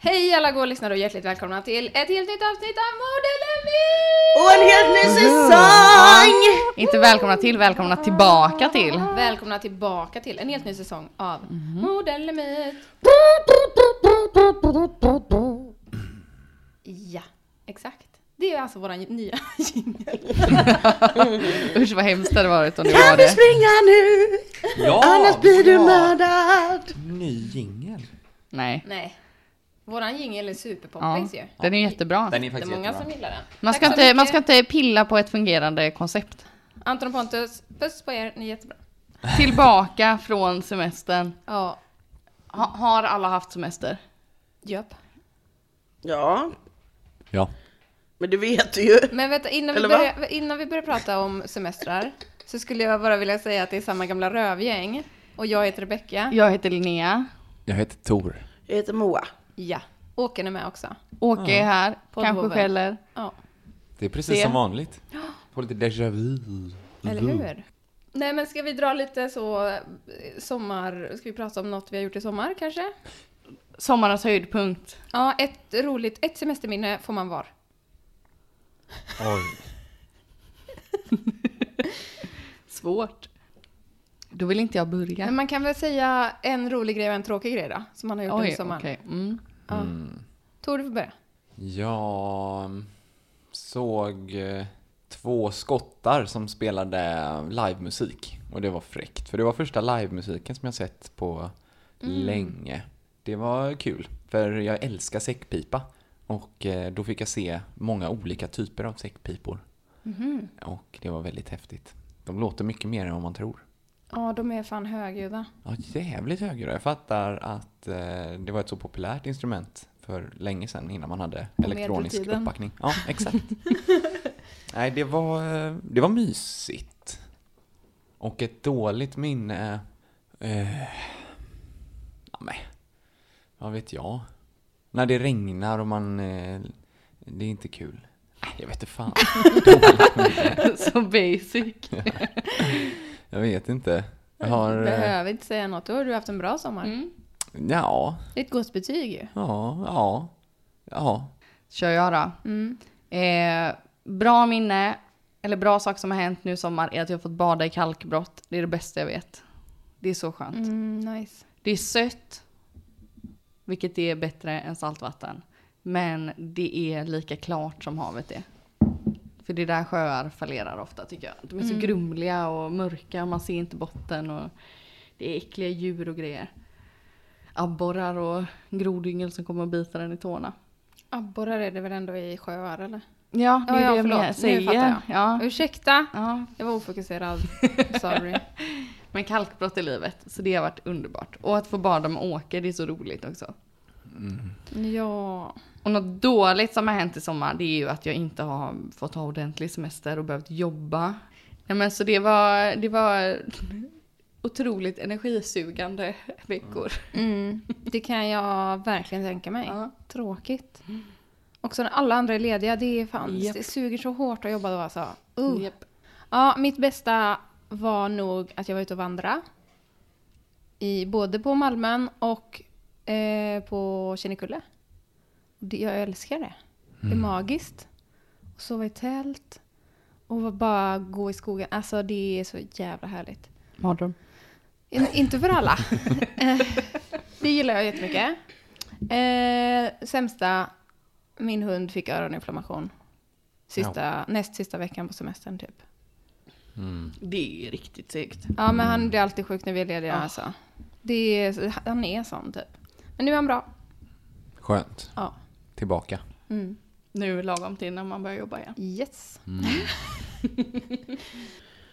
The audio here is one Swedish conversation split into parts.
Hej alla goa lyssnare och hjärtligt välkomna till ett helt nytt avsnitt av Modellen Och en helt ny säsong! Inte välkomna till, välkomna tillbaka till. Välkomna tillbaka till en helt ny säsong av Modellen Ja, exakt. Det är alltså våran nya jingel. Usch vad hemskt det hade varit om det Kan var du det. springa nu? Ja! Annars blir du bra. mördad. Ny jingel. Nej. Nej. Våran jingel är superpoppis Ja, ju. den är jättebra. Den är Det är faktiskt många jättebra. som gillar den. Man ska, inte, man ska inte pilla på ett fungerande koncept. Anton och Pontus, puss på er, ni är jättebra. Tillbaka från semestern. Ja, Ha, har alla haft semester? japp. Ja, Ja. men du vet ju. Men vänta, innan vi, börjar, innan vi börjar prata om semestrar så skulle jag bara vilja säga att det är samma gamla rövgäng. Och jag heter Rebecka. Jag heter Linnea. Jag heter Tor. Jag heter Moa. Ja. Åken är med också. Åke är här. Kanske Poddvovve. skäller. Ja, Det är precis Det. som vanligt. Får lite déjà vu. eller hur? Nej men ska vi dra lite så eh, sommar, ska vi prata om något vi har gjort i sommar kanske? Sommarens höjdpunkt. Ja, ett roligt, ett semesterminne får man var. Oj. Svårt. Då vill inte jag börja. Men man kan väl säga en rolig grej och en tråkig grej då, som man har gjort under Oj, sommaren. okej. Mm. Ja. Tor, du får börja. Jag såg eh, två skottar som spelade livemusik. Och det var fräckt. För det var första livemusiken som jag sett på länge. Det var kul. För jag älskar säckpipa. Och eh, då fick jag se många olika typer av säckpipor. Och det var väldigt häftigt. De låter mycket mer än vad man tror. Ja, de är fan högljudda. Ja, jävligt högljudda. Jag fattar att eh, det var ett så populärt instrument för länge sedan innan man hade elektronisk medeltiden. uppbackning. Ja, exakt. Nej, det var, eh, det var mysigt. Och ett dåligt minne... Eh, ja, men, vad vet jag? När det regnar och man... Eh, det är inte kul. Jag vet inte fan. Så basic. Jag vet inte. Jag har... Du eh, behöver inte säga något, då har du haft en bra sommar. Mm. Ja, ett gott betyg ju. ja, ja. Ja, Kör jag då. Mm. Eh, bra minne, eller bra sak som har hänt nu i sommar är att jag har fått bada i kalkbrott. Det är det bästa jag vet. Det är så skönt. Mm, nice. Det är sött, vilket är bättre än saltvatten. Men det är lika klart som havet är. För det är där sjöar fallerar ofta tycker jag. De är så grumliga och mörka och man ser inte botten och det är äckliga djur och grejer. Abborrar och grodyngel som kommer och biter en i tårna. Abborrar är det väl ändå i sjöar eller? Ja, det är Ja, ja, det jag Nu säger. fattar jag. Ja. Ursäkta, Ja, jag var ofokuserad. Sorry. men kalkbrott i livet, så det har varit underbart. Och att få bada med Åke, det är så roligt också. Ja. Och något dåligt som har hänt i sommar, det är ju att jag inte har fått ha ordentlig semester och behövt jobba. Ja, men så det var, det var otroligt energisugande veckor. Mm, det kan jag verkligen tänka mig. Ja. Tråkigt. Också när alla andra är lediga, det är fan, Japp. det suger så hårt att jobba då alltså. Uh. Japp. Ja, mitt bästa var nog att jag var ute och vandra. I, både på Malmön och eh, på Kinnekulle. Det, jag älskar det. Det är magiskt. Och sova i tält. Och bara gå i skogen. Alltså det är så jävla härligt. Mardröm. In, inte för alla. Det gillar jag jättemycket. Eh, sämsta, min hund fick öroninflammation. Sista, näst sista veckan på semestern typ. Det är riktigt segt. Ja, men han blir alltid sjuk när vi är lediga alltså. Det är, han är sån typ. Men nu är han bra. Skönt. Ja. Tillbaka. Nu lagom till när man börjar jobba igen. Yes.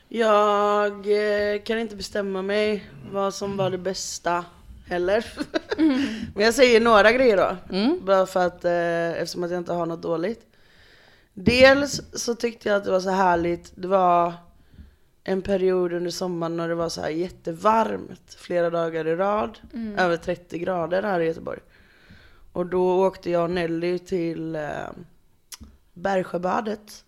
Jag eh, kan inte bestämma mig vad som var det bästa heller. Men jag säger några grejer då. Bara för att, eh, eftersom att jag inte har något dåligt. Dels så tyckte jag att det var så härligt. Det var en period under sommaren när det var så här jättevarmt flera dagar i rad. Över 30 grader här i Göteborg. Och då åkte jag och Nelly till eh, Bergsjöbadet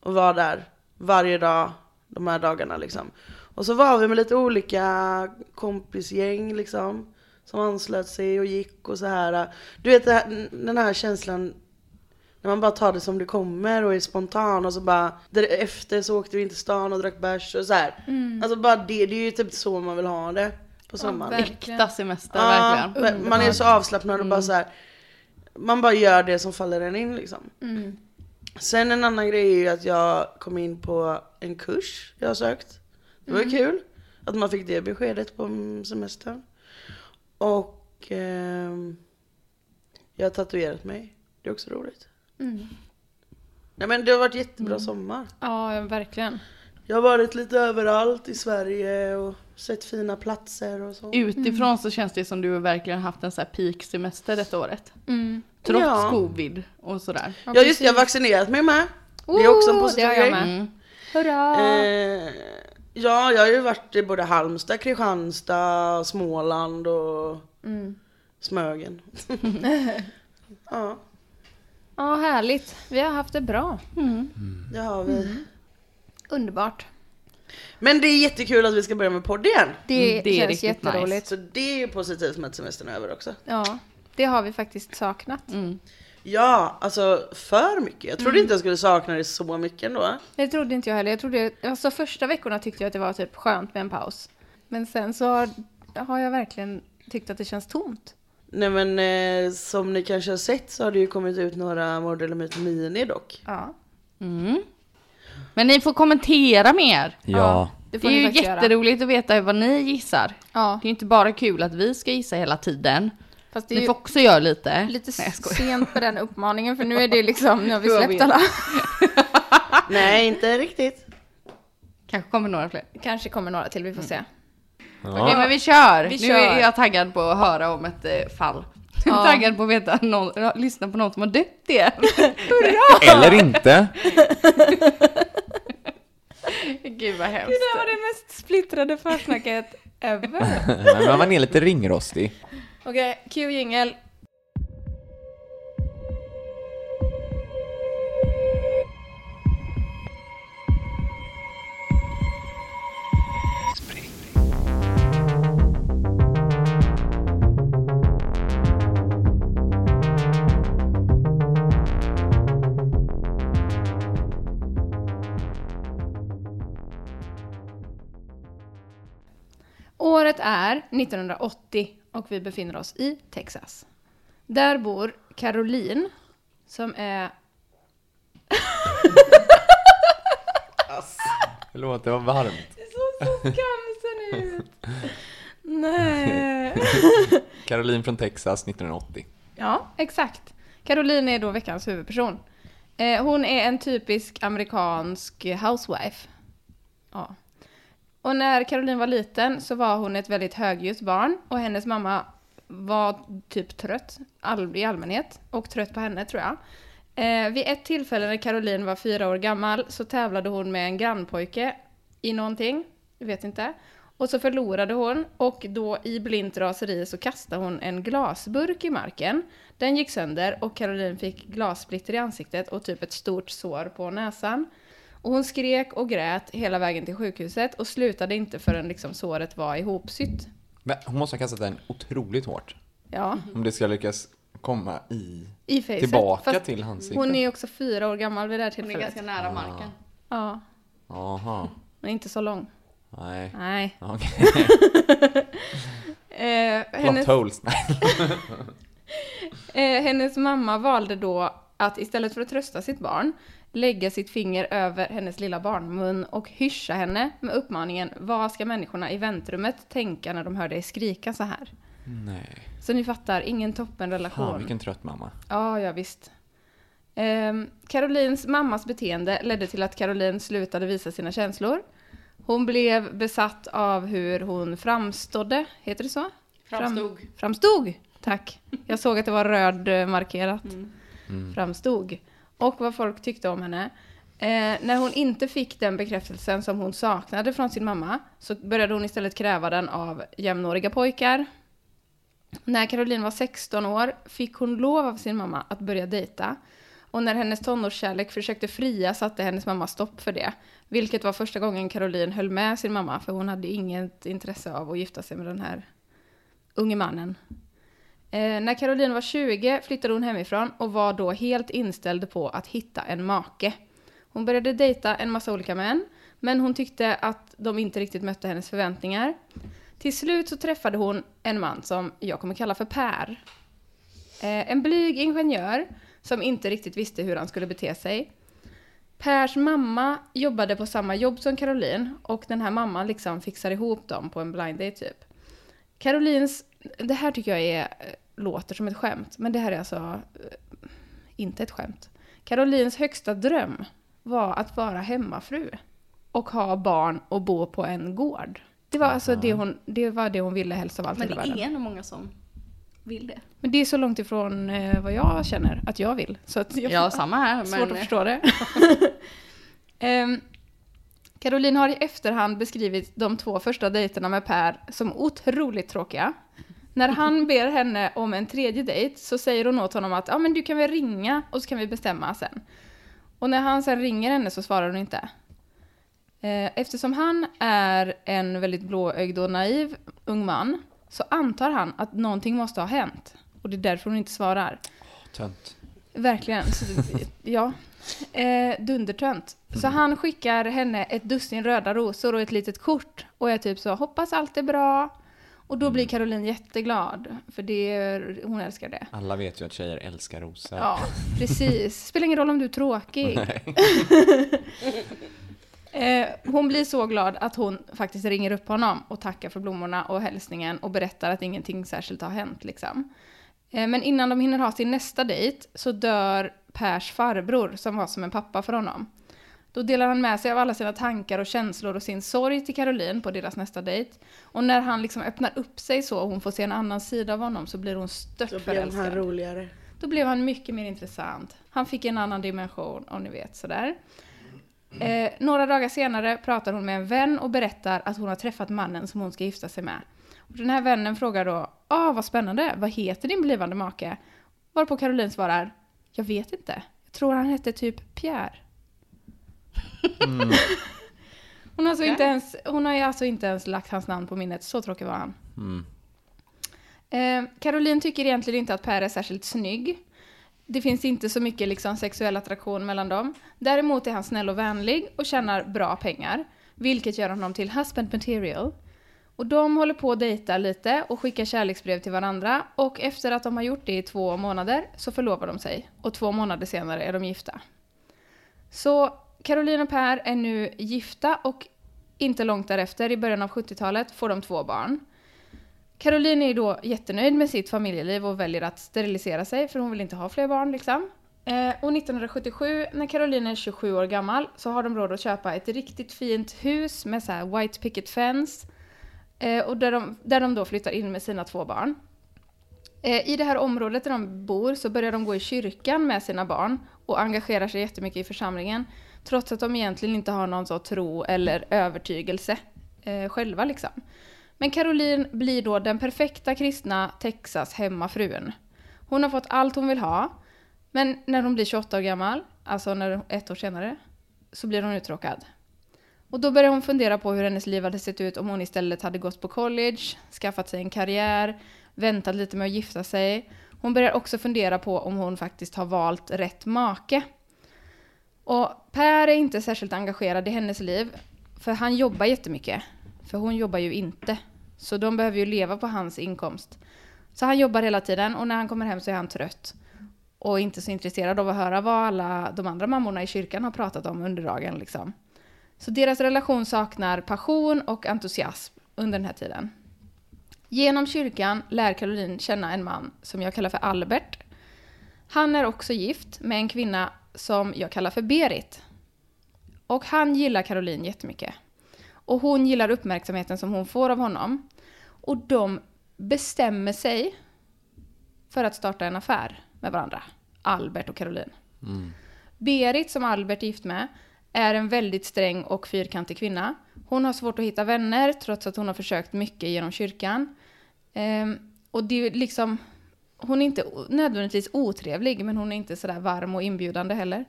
och var där varje dag de här dagarna liksom. Och så var vi med lite olika kompisgäng liksom. Som anslöt sig och gick och så här. Du vet den här känslan när man bara tar det som det kommer och är spontan och så bara efter så åkte vi in till stan och drack bärs och så här. Alltså bara det, det är ju typ så man vill ha det på sommaren. verkligen. Äkta semester, Ja, verkligen. man är så avslappnad och bara så här. Man bara gör det som faller en in liksom. Sen en annan grej är ju att jag kom in på en kurs jag har sökt. Det var ju kul att man fick det beskedet på semestern. Och ehm, jag har tatuerat mig. Det är också roligt. Nej men det har varit jättebra sommar. Ja, verkligen. Jag har varit lite överallt i Sverige och sett fina platser och så. Utifrån så känns det som du verkligen haft en så här peak-semester detta året. Trots Ja. covid och sådär. Ja just det, jag har vaccinerat mig med. Det är också en Oh, positiv grej. Mm. Hurra! Eh, ja, jag har ju varit i både Halmstad, Kristianstad, Småland och Smögen. ja, Ja, härligt. Vi har haft det bra. det har vi. Underbart. Men det är jättekul att vi ska börja med podd igen. Det, Mm, det är känns jätteroligt. Så det är ju positivt med att semestern är över också. Ja, det har vi faktiskt saknat. Ja, alltså för mycket. Jag trodde inte jag skulle sakna det så mycket ändå. Det trodde inte jag heller. Jag trodde, alltså första veckorna tyckte jag att det var typ skönt med en paus. Men sen så har, har jag verkligen tyckt att det känns tomt. Nej men eh, som ni kanske har sett så har det ju kommit ut några Mord eller Myt Mini dock. Ja, Men ni får kommentera mer. Ja. det Det är ju faktiskt göra. jätteroligt att veta vad ni gissar. Ja, Det är ju inte bara kul att vi ska gissa hela tiden. fast det är Ni ju får också göra lite. lite Nej, sent på den uppmaningen för nu är det liksom, nu har vi släppt alla. Nej, inte riktigt. Kanske kommer några fler. Kanske kommer några till, vi får se. Okej, men vi kör. Vi nu kör. är jag taggad på att höra om ett eh, fall. Jag är taggad på att veta någon, ja, lyssna på någon som har dött igen. Eller inte. Gud vad hemskt. Det där var det mest splittrade försnacket ever. Men man är lite ringrostig. Okej, Q jingel. 1980 och vi befinner oss i Texas. Där bor Caroline som är... Förlåt, det var varmt. Så såg skamsen ut! Nej. Caroline från Texas 1980. Ja, exakt. Caroline är då veckans huvudperson. Eh, hon är en typisk amerikansk housewife. Ja. Och när Caroline var liten så var hon ett väldigt högljutt barn och hennes mamma var typ trött all, i allmänhet och trött på henne tror jag. Eh, vid ett tillfälle när Caroline var fyra år gammal så tävlade hon med en grannpojke i någonting, jag vet inte. Och så förlorade hon och då i blint raseri så kastade hon en glasburk i marken. Den gick sönder och Caroline fick glassplitter i ansiktet och typ ett stort sår på näsan. Och hon skrek och grät hela vägen till sjukhuset och slutade inte förrän liksom såret var ihopsytt. Men hon måste ha kastat den otroligt hårt. Ja, Om det ska lyckas komma i... i facet. Tillbaka Fast till ansiktet. Hon är också fyra år gammal vid det här Hon är tillfället. ganska nära marken. Ja, Aha. men inte så lång. Nej. Nej. Okej. Eh, hennes, holes. Eh, hennes mamma valde då att istället för att trösta sitt barn lägga sitt finger över hennes lilla barnmun och hyscha henne med uppmaningen Vad ska människorna i väntrummet tänka när de hör dig skrika så här? Nej. Så ni fattar, ingen toppenrelation. Fan vilken trött mamma. Ja, ja visst. Ehm, Carolines mammas beteende ledde till att Caroline slutade visa sina känslor. Hon blev besatt av hur hon framstådde, heter det så? Framstod. Fram, framstod, tack. Jag såg att det var röd eh, markerat. Framstod. Och vad folk tyckte om henne. Eh, när hon inte fick den bekräftelsen som hon saknade från sin mamma så började hon istället kräva den av jämnåriga pojkar. När Caroline var 16 år fick hon lov av sin mamma att börja dejta. Och när hennes tonårskärlek försökte fria satte hennes mamma stopp för det. Vilket var första gången Caroline höll med sin mamma, för hon hade inget intresse av att gifta sig med den här unge mannen. Eh, när Caroline var 20 flyttade hon hemifrån och var då helt inställd på att hitta en make. Hon började dejta en massa olika män, men hon tyckte att de inte riktigt mötte hennes förväntningar. Till slut så träffade hon en man som jag kommer kalla för Per. Eh, en blyg ingenjör som inte riktigt visste hur han skulle bete sig. Pers mamma jobbade på samma jobb som Caroline och den här mamman liksom fixar ihop dem på en blind date typ. Carolines, det här tycker jag är, eh, låter som ett skämt, men det här är alltså eh, inte ett skämt. Carolines högsta dröm var att vara hemmafru och ha barn och bo på en gård. Det var alltså det hon, det var det hon ville helst av allt i Men hela det världen. är nog många som vill det. Men det är så långt ifrån eh, vad jag känner att jag vill. Så att jag Ja, samma här. Svårt Men att förstå det. um, Caroline har i efterhand beskrivit de två första dejterna med Per som otroligt tråkiga. När han ber henne om en tredje dejt så säger hon åt honom att ja, men du kan väl ringa och så kan vi bestämma sen. Och när han sen ringer henne så svarar hon inte. Eh, Eftersom han är en väldigt blåögd och naiv ung man så antar han att någonting måste ha hänt. Och det är därför hon inte svarar. Tönt. Verkligen. Så, ja. Eh, dundertönt. Så han skickar henne ett dussin röda rosor och ett litet kort. Och är typ så, hoppas allt är bra. Och då blir Caroline jätteglad. För det, hon älskar det. Alla vet ju att tjejer älskar rosor. Ja, precis. Spelar ingen roll om du är tråkig. eh, hon blir så glad att hon faktiskt ringer upp honom och tackar för blommorna och hälsningen och berättar att ingenting särskilt har hänt. Liksom. Eh, men innan de hinner ha sin nästa dejt så dör Pers farbror som var som en pappa för honom. Då delar han med sig av alla sina tankar och känslor och sin sorg till Caroline på deras nästa dejt. Och när han liksom öppnar upp sig så och hon får se en annan sida av honom så blir hon stört Så blev han roligare. Då blev han mycket mer intressant. Han fick en annan dimension, om ni vet sådär. Eh, några dagar senare pratar hon med en vän och berättar att hon har träffat mannen som hon ska gifta sig med. Och den här vännen frågar då, ah vad spännande, vad heter din blivande make? Varpå Caroline svarar, jag vet inte. Jag tror han hette typ Pierre. hon, har alltså inte ens, hon har ju alltså inte ens lagt hans namn på minnet, så tråkig var han. Mm. Eh, Caroline tycker egentligen inte att Per är särskilt snygg. Det finns inte så mycket liksom, sexuell attraktion mellan dem. Däremot är han snäll och vänlig och tjänar bra pengar. Vilket gör honom till husband material. Och de håller på att dejta lite och skickar kärleksbrev till varandra. Och efter att de har gjort det i två månader så förlovar de sig. Och två månader senare är de gifta. Så Caroline och Per är nu gifta och inte långt därefter, i början av 70-talet, får de två barn. Caroline är då jättenöjd med sitt familjeliv och väljer att sterilisera sig för hon vill inte ha fler barn liksom. Eh, och 1977, när Caroline är 27 år gammal, så har de råd att köpa ett riktigt fint hus med så här white picket fence. Eh, och där de, där de då flyttar in med sina två barn. Eh, I det här området där de bor så börjar de gå i kyrkan med sina barn och engagerar sig jättemycket i församlingen. Trots att de egentligen inte har någon så tro eller övertygelse eh, själva liksom. Men Caroline blir då den perfekta kristna Texas hemmafrun. Hon har fått allt hon vill ha, men när hon blir 28 år gammal, alltså när, ett år senare, så blir hon uttråkad. Och då börjar hon fundera på hur hennes liv hade sett ut om hon istället hade gått på college, skaffat sig en karriär, väntat lite med att gifta sig. Hon börjar också fundera på om hon faktiskt har valt rätt make. Och Per är inte särskilt engagerad i hennes liv, för han jobbar jättemycket. För hon jobbar ju inte. Så de behöver ju leva på hans inkomst. Så han jobbar hela tiden och när han kommer hem så är han trött. Och inte så intresserad av att höra vad alla de andra mammorna i kyrkan har pratat om under dagen. Liksom. Så deras relation saknar passion och entusiasm under den här tiden. Genom kyrkan lär Caroline känna en man som jag kallar för Albert. Han är också gift med en kvinna som jag kallar för Berit. Och han gillar Caroline jättemycket. Och hon gillar uppmärksamheten som hon får av honom. Och de bestämmer sig för att starta en affär med varandra. Albert och Caroline. Berit, som Albert är gift med, är en väldigt sträng och fyrkantig kvinna. Hon har svårt att hitta vänner trots att hon har försökt mycket genom kyrkan. Ehm, och det är liksom, hon är inte nödvändigtvis otrevlig, men hon är inte sådär varm och inbjudande heller.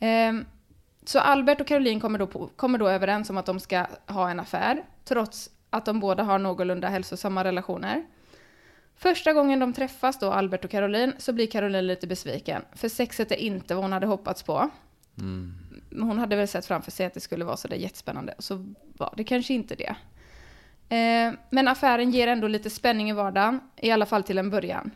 Ehm, så Albert och Caroline kommer då, på, kommer då överens om att de ska ha en affär, trots att de båda har någorlunda hälsosamma relationer. Första gången de träffas då, Albert och Caroline, så blir Caroline lite besviken. För sexet är inte vad hon hade hoppats på. Hon hade väl sett framför sig att det skulle vara sådär jättespännande. Och så var det kanske inte det. Eh, men affären ger ändå lite spänning i vardagen, i alla fall till en början.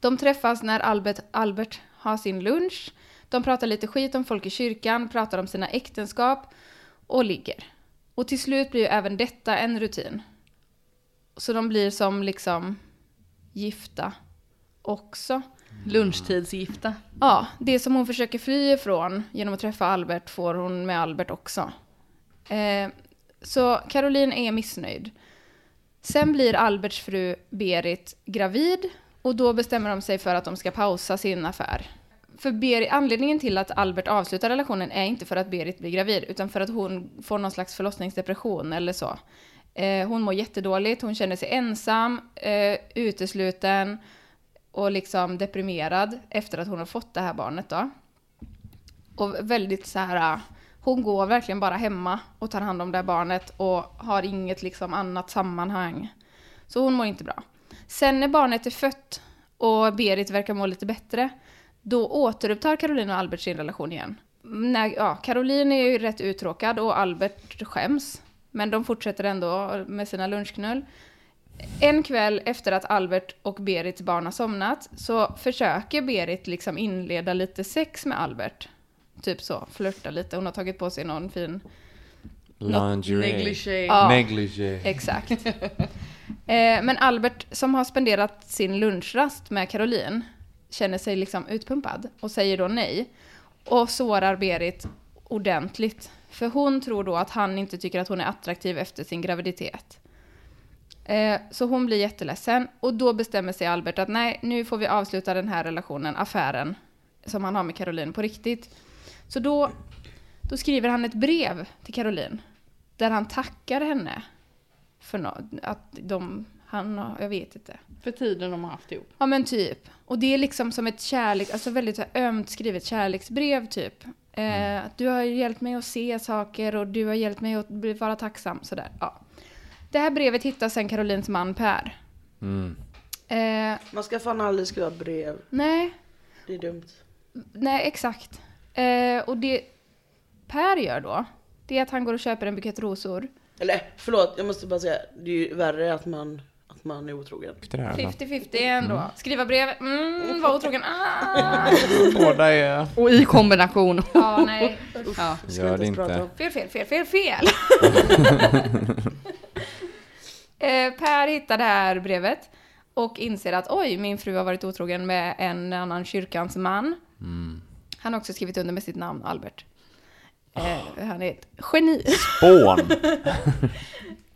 De träffas när Albert, Albert har sin lunch. De pratar lite skit om folk i kyrkan, pratar om sina äktenskap och ligger. Och till slut blir ju även detta en rutin. Så de blir som liksom gifta också. Lunchtidsgifta. Ja, det som hon försöker fly ifrån genom att träffa Albert får hon med Albert också. Eh, så Caroline är missnöjd. Sen blir Alberts fru Berit gravid och då bestämmer de sig för att de ska pausa sin affär. För Berit, anledningen till att Albert avslutar relationen är inte för att Berit blir gravid, utan för att hon får någon slags förlossningsdepression eller så. Eh, hon mår jättedåligt, hon känner sig ensam, eh, utesluten och liksom deprimerad efter att hon har fått det här barnet då. Och väldigt så här, hon går verkligen bara hemma och tar hand om det här barnet och har inget liksom annat sammanhang. Så hon mår inte bra. Sen när barnet är fött och Berit verkar må lite bättre, då återupptar Caroline och Albert sin relation igen. När, ja, Caroline är ju rätt uttråkad och Albert skäms. Men de fortsätter ändå med sina lunchknull. En kväll efter att Albert och Berits barn har somnat så försöker Berit liksom inleda lite sex med Albert. Typ så, flörta lite. Hon har tagit på sig någon fin... Lingerie. Negligé. Ja. Negligé. Exakt. eh, men Albert, som har spenderat sin lunchrast med Caroline, känner sig liksom utpumpad och säger då nej. Och sårar Berit ordentligt. För hon tror då att han inte tycker att hon är attraktiv efter sin graviditet. Eh, så hon blir jätteledsen och då bestämmer sig Albert att nej, nu får vi avsluta den här relationen, affären, som han har med Caroline på riktigt. Så då, då skriver han ett brev till Caroline där han tackar henne för nå- att de, han har, jag vet inte. För tiden de har haft ihop. Ja men typ. Och det är liksom som ett kärlek, alltså väldigt så ömt skrivet kärleksbrev typ. Eh, att du har hjälpt mig att se saker och du har hjälpt mig att vara tacksam. Sådär. Ja. Det här brevet hittar sen Carolines man Per. Mm. Eh, Man ska fan aldrig skriva brev. nej, Det är dumt. nej exakt. Eh, och det Per gör då, det är att han går och köper en bukett rosor. Eller förlåt, jag måste bara säga. Det är ju värre att man, att man är otrogen. Det där, va? 50-50 ändå. Skriva brev, mm, var otrogen, ah. Båda är... Och i kombination. Ja, nej. Ja. Ska Gör det inte. Fel, fel, fel, fel, fel! eh, per hittar det här brevet och inser att oj, min fru har varit otrogen med en annan kyrkans man. Han har också skrivit under med sitt namn, Albert. Eh, han är ett geni. Spån!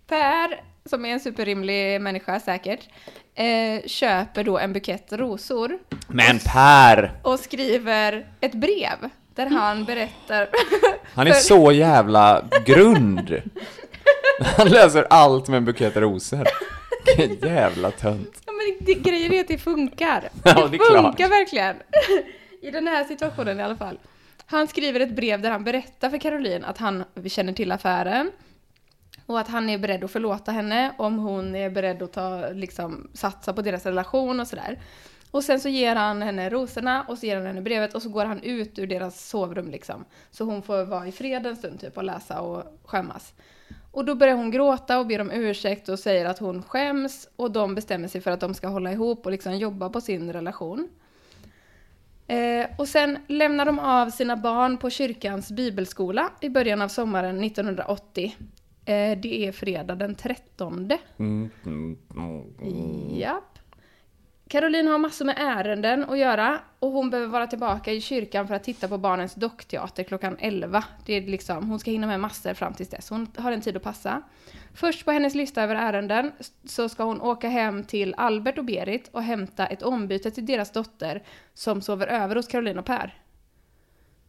Per, som är en superrimlig människa säkert, eh, köper då en bukett rosor Men Per! och skriver ett brev där han berättar Han är För- så jävla grund! Han löser allt med en bukett rosor. Vilken jävla tönt. Ja, men det, grejen är att det funkar. Ja, det är klart. funkar verkligen. I den här situationen i alla fall. Han skriver ett brev där han berättar för Caroline att han känner till affären. Och att han är beredd att förlåta henne om hon är beredd att ta, liksom, satsa på deras relation och sådär. Och sen så ger han henne rosorna och så ger han henne brevet och så går han ut ur deras sovrum liksom. Så hon får vara i fred en stund typ och läsa och skämmas. Och då börjar hon gråta och ber om ursäkt och säger att hon skäms och de bestämmer sig för att de ska hålla ihop och liksom jobba på sin relation. Eh, och sen lämnar de av sina barn på kyrkans bibelskola i början av sommaren 1980. Eh, det är fredag den 13. Mm, mm, mm. Japp. Caroline har massor med ärenden att göra och hon behöver vara tillbaka i kyrkan för att titta på barnens dockteater klockan 11. Det är liksom, hon ska hinna med massor fram tills dess. Hon har en tid att passa. Först på hennes lista över ärenden så ska hon åka hem till Albert och Berit och hämta ett ombyte till deras dotter som sover över hos Caroline och Per.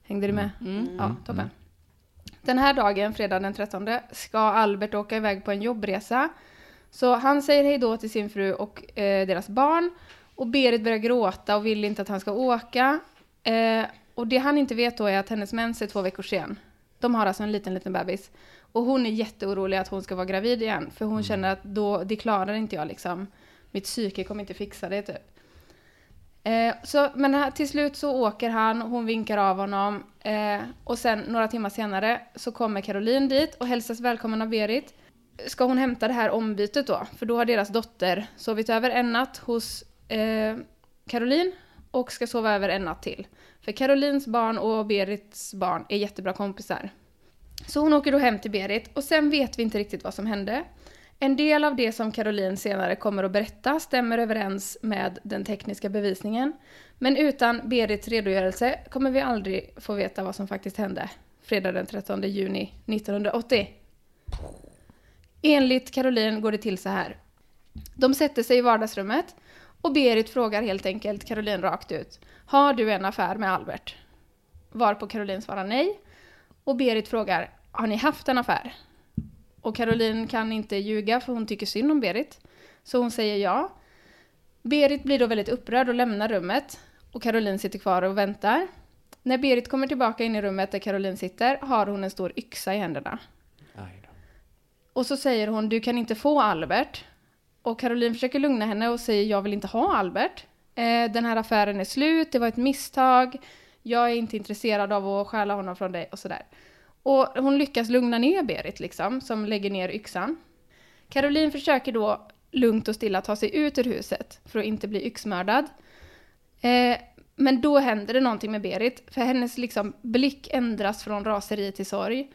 Hängde du med? Ja, toppen. Den här dagen, fredag den 13, ska Albert åka iväg på en jobbresa. Så han säger hej då till sin fru och eh, deras barn. Och Berit börjar gråta och vill inte att han ska åka. Eh, och det han inte vet då är att hennes mens är två veckor sen. De har alltså en liten, liten bebis. Och hon är jätteorolig att hon ska vara gravid igen. För hon känner att då, det klarar inte jag liksom. Mitt psyke kommer inte fixa det typ. Eh, så, men här, till slut så åker han, hon vinkar av honom. Eh, och sen några timmar senare så kommer Caroline dit och hälsas välkommen av Berit. Ska hon hämta det här ombytet då? För då har deras dotter sovit över en natt hos eh, Caroline och ska sova över en natt till. För Carolines barn och Berits barn är jättebra kompisar. Så hon åker då hem till Berit och sen vet vi inte riktigt vad som hände. En del av det som Caroline senare kommer att berätta stämmer överens med den tekniska bevisningen. Men utan Berits redogörelse kommer vi aldrig få veta vad som faktiskt hände fredag den 13 juni 1980. Enligt Caroline går det till så här. De sätter sig i vardagsrummet och Berit frågar helt enkelt Caroline rakt ut. Har du en affär med Albert? Varpå Caroline svarar nej. Och Berit frågar, har ni haft en affär? Och Caroline kan inte ljuga för hon tycker synd om Berit. Så hon säger ja. Berit blir då väldigt upprörd och lämnar rummet. Och Caroline sitter kvar och väntar. När Berit kommer tillbaka in i rummet där Caroline sitter har hon en stor yxa i händerna. Och så säger hon, du kan inte få Albert. Och Caroline försöker lugna henne och säger, jag vill inte ha Albert. Eh, den här affären är slut, det var ett misstag. Jag är inte intresserad av att stjäla honom från dig och sådär. Och hon lyckas lugna ner Berit liksom, som lägger ner yxan. Caroline försöker då lugnt och stilla ta sig ut ur huset för att inte bli yxmördad. Eh, men då händer det någonting med Berit, för hennes liksom blick ändras från raseri till sorg.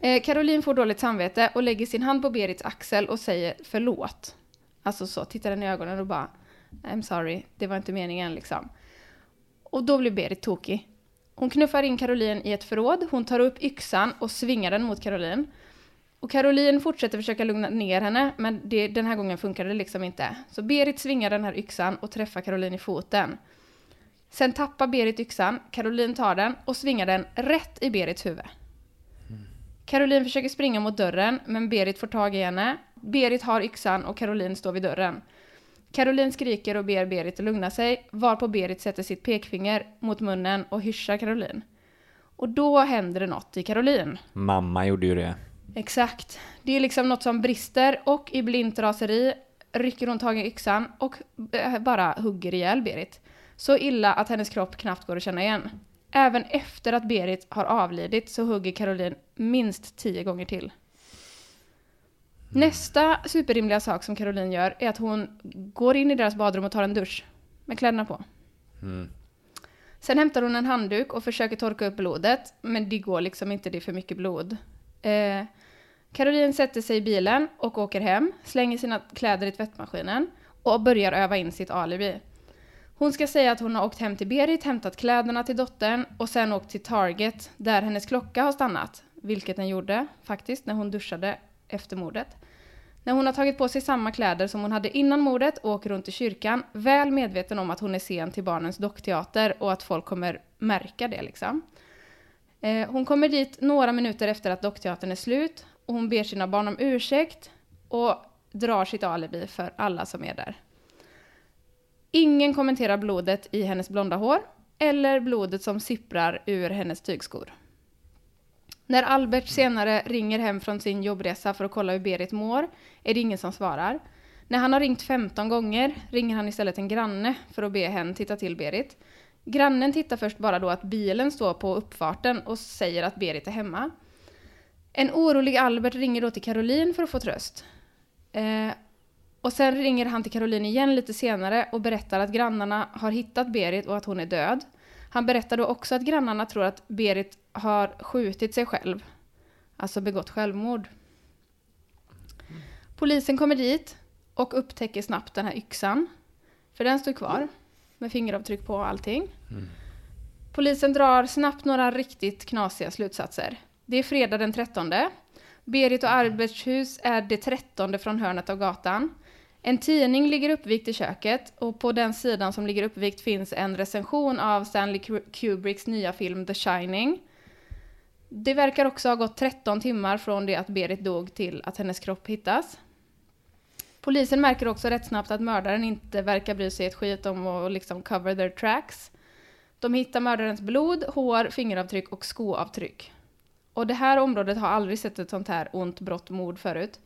Eh, Caroline får dåligt samvete och lägger sin hand på Berits axel och säger förlåt. Alltså så, tittar henne i ögonen och bara I'm sorry, det var inte meningen liksom. Och då blir Berit tokig. Hon knuffar in Caroline i ett förråd, hon tar upp yxan och svingar den mot Caroline. Och Caroline fortsätter försöka lugna ner henne, men det, den här gången funkar det liksom inte. Så Berit svingar den här yxan och träffar Caroline i foten. Sen tappar Berit yxan, Caroline tar den och svingar den rätt i Berits huvud. Caroline försöker springa mot dörren, men Berit får tag i henne. Berit har yxan och Caroline står vid dörren. Caroline skriker och ber Berit att lugna sig, varpå Berit sätter sitt pekfinger mot munnen och hyschar Caroline. Och då händer det något i Caroline. Mamma gjorde ju det. Exakt. Det är liksom något som brister och i blint raseri rycker hon tag i yxan och eh, bara hugger ihjäl Berit. Så illa att hennes kropp knappt går att känna igen. Även efter att Berit har avlidit så hugger Caroline minst tio gånger till. Nästa superrimliga sak som Caroline gör är att hon går in i deras badrum och tar en dusch med kläderna på. Sen hämtar hon en handduk och försöker torka upp blodet, men det går liksom inte, det är för mycket blod. Eh, Caroline sätter sig i bilen och åker hem, slänger sina kläder i tvättmaskinen och börjar öva in sitt alibi. Hon ska säga att hon har åkt hem till Berit, hämtat kläderna till dottern och sen åkt till Target där hennes klocka har stannat, vilket den gjorde faktiskt när hon duschade efter mordet. När hon har tagit på sig samma kläder som hon hade innan mordet åker hon till kyrkan, väl medveten om att hon är sen till barnens dockteater och att folk kommer märka det liksom. Eh, hon kommer dit några minuter efter att dockteatern är slut och hon ber sina barn om ursäkt och drar sitt alibi för alla som är där. Ingen kommenterar blodet i hennes blonda hår eller blodet som sipprar ur hennes tygskor. När Albert senare ringer hem från sin jobbresa för att kolla hur Berit mår är det ingen som svarar. När han har ringt 15 gånger ringer han istället en granne för att be henne titta till Berit. Grannen tittar först bara då att bilen står på uppfarten och säger att Berit är hemma. En orolig Albert ringer då till Caroline för att få tröst. Eh, och sen ringer han till Caroline igen lite senare och berättar att grannarna har hittat Berit och att hon är död. Han berättar då också att grannarna tror att Berit har skjutit sig själv. Alltså begått självmord. Polisen kommer dit och upptäcker snabbt den här yxan. För den står kvar med fingeravtryck på och allting. Polisen drar snabbt några riktigt knasiga slutsatser. Det är fredag den 13. Berit och Alberts hus är det 13 från hörnet av gatan. En tidning ligger uppvikt i köket och på den sidan som ligger uppvikt finns en recension av Stanley Kubricks nya film The Shining. Det verkar också ha gått 13 timmar från det att Berit dog till att hennes kropp hittas. Polisen märker också rätt snabbt att mördaren inte verkar bry sig ett skit om att liksom cover their tracks. De hittar mördarens blod, hår, fingeravtryck och skoavtryck. Och det här området har aldrig sett ett sånt här ont brott mord förut.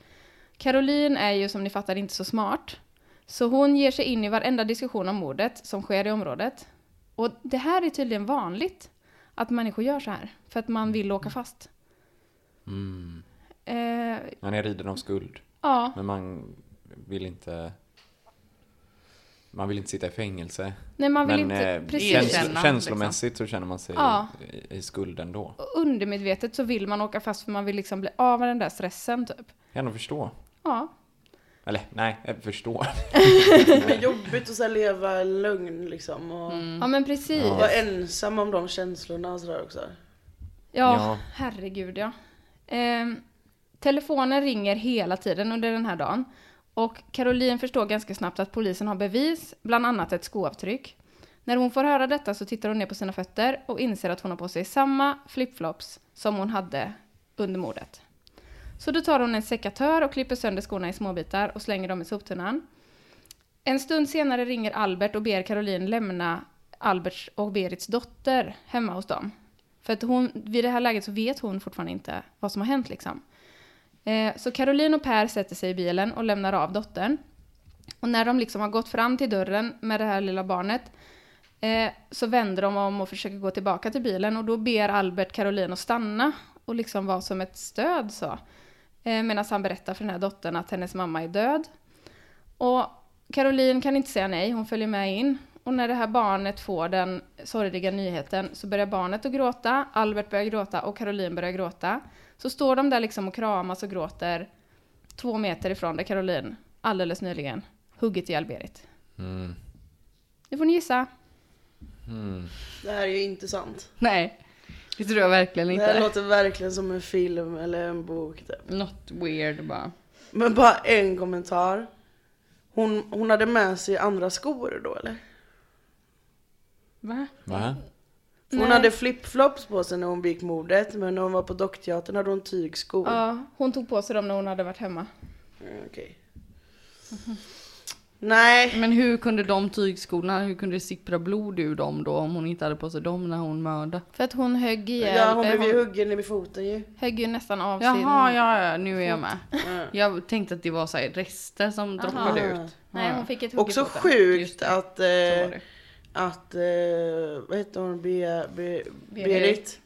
Caroline är ju som ni fattar inte så smart. Så hon ger sig in i varenda diskussion om mordet som sker i området. Och det här är tydligen vanligt. Att människor gör så här. För att man vill åka fast. Mm. Eh, Man är riden av skuld. ja, Men man vill inte... Man vill inte sitta i fängelse. nej man vill Men inte... eh, precis. käns Erkänna, känslomässigt så känner man sig Ja. i, i skuld ändå. Och undermedvetet så vill man åka fast för man vill liksom bli av med den där stressen typ. Kan du förstå? Ja. Eller nej, jag förstår. Det är jobbigt att så här leva i lögn liksom och Ja men precis. vara ensam om de känslorna och sådär också. Ja, Ja. herregud ja. Ehm, telefonen ringer hela tiden under den här dagen. Och Caroline förstår ganska snabbt att polisen har bevis, bland annat ett skoavtryck. När hon får höra detta så tittar hon ner på sina fötter och inser att hon har på sig samma flipflops som hon hade under mordet. Så då tar hon en sekatör och klipper sönder skorna i småbitar och slänger dem i soptunnan. En stund senare ringer Albert och ber Caroline lämna Alberts och Berits dotter hemma hos dem. För att hon, vid det här läget så vet hon fortfarande inte vad som har hänt liksom. Eh, så Caroline och Per sätter sig i bilen och lämnar av dottern. Och när de liksom har gått fram till dörren med det här lilla barnet eh, så vänder de om och försöker gå tillbaka till bilen och då ber Albert Caroline att stanna och liksom vara som ett stöd så. Eh, Medan han berättar för den här dottern att hennes mamma är död. Och Caroline kan inte säga nej, hon följer med in. Och när det här barnet får den sorgliga nyheten så börjar barnet att gråta, Albert börjar gråta och Caroline börjar gråta. Så står de där liksom och kramas och gråter två meter ifrån där Caroline alldeles nyligen huggit ihjäl Berit. Mm. Nu får ni gissa. Mm. Det här är ju inte sant. Nej, det tror jag verkligen Det här inte. låter verkligen som en film eller en bok typ. Något weird bara. Men bara en kommentar. Hon, hon hade med sig andra skor då eller? Va? Va? Hon Nej. hade flipflops på sig när hon begick mordet men när hon var på dockteatern hade hon tygskor. Ja, hon tog på sig dem när hon hade varit hemma. Mm, Okej. Nej, Men hur kunde de tygskorna, hur kunde det sippra blod ur dem då om hon inte hade på sig dem när hon mördade? För att hon högg ihjäl, ja, hon blev ju huggen vid foten ju. högg ju nästan av sin... Jaha, ja, ja, nu är jag med. Ja. Jag tänkte att det var så här rester som droppade Aha. ut. Nej, hon fick ett hugg i Också foten. Just sjukt att, eh, att eh, vad heter hon, Be, Be, Berit.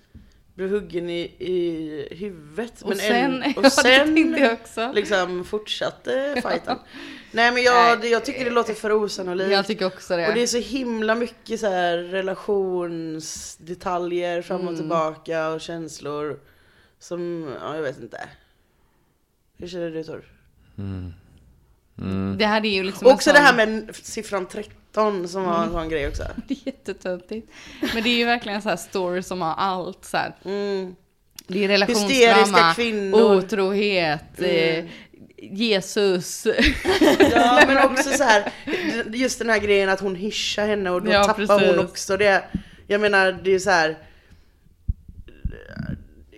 Blev huggen i, i huvudet. Och sen, en, ja, och sen också. liksom fortsatte fighten. Nej men jag, Nej. jag tycker det låter för osannolikt. Jag tycker också det. Och det är så himla mycket så här relationsdetaljer fram och Mm. tillbaka och känslor. Som, ja jag vet inte. Hur känner du Tor? Mm. Mm. Det här är ju liksom Också det här med siffran 13 som var en sån grej också. Det är jättetöntigt. Men det är ju verkligen så här story som har allt så här. Mm. Det är relationsdrama, kvinnor. otrohet, Mm. eh, Jesus. Ja men också så här, just den här grejen att hon hyschar henne och då Ja, tappar precis. hon också det. Jag menar det är så här.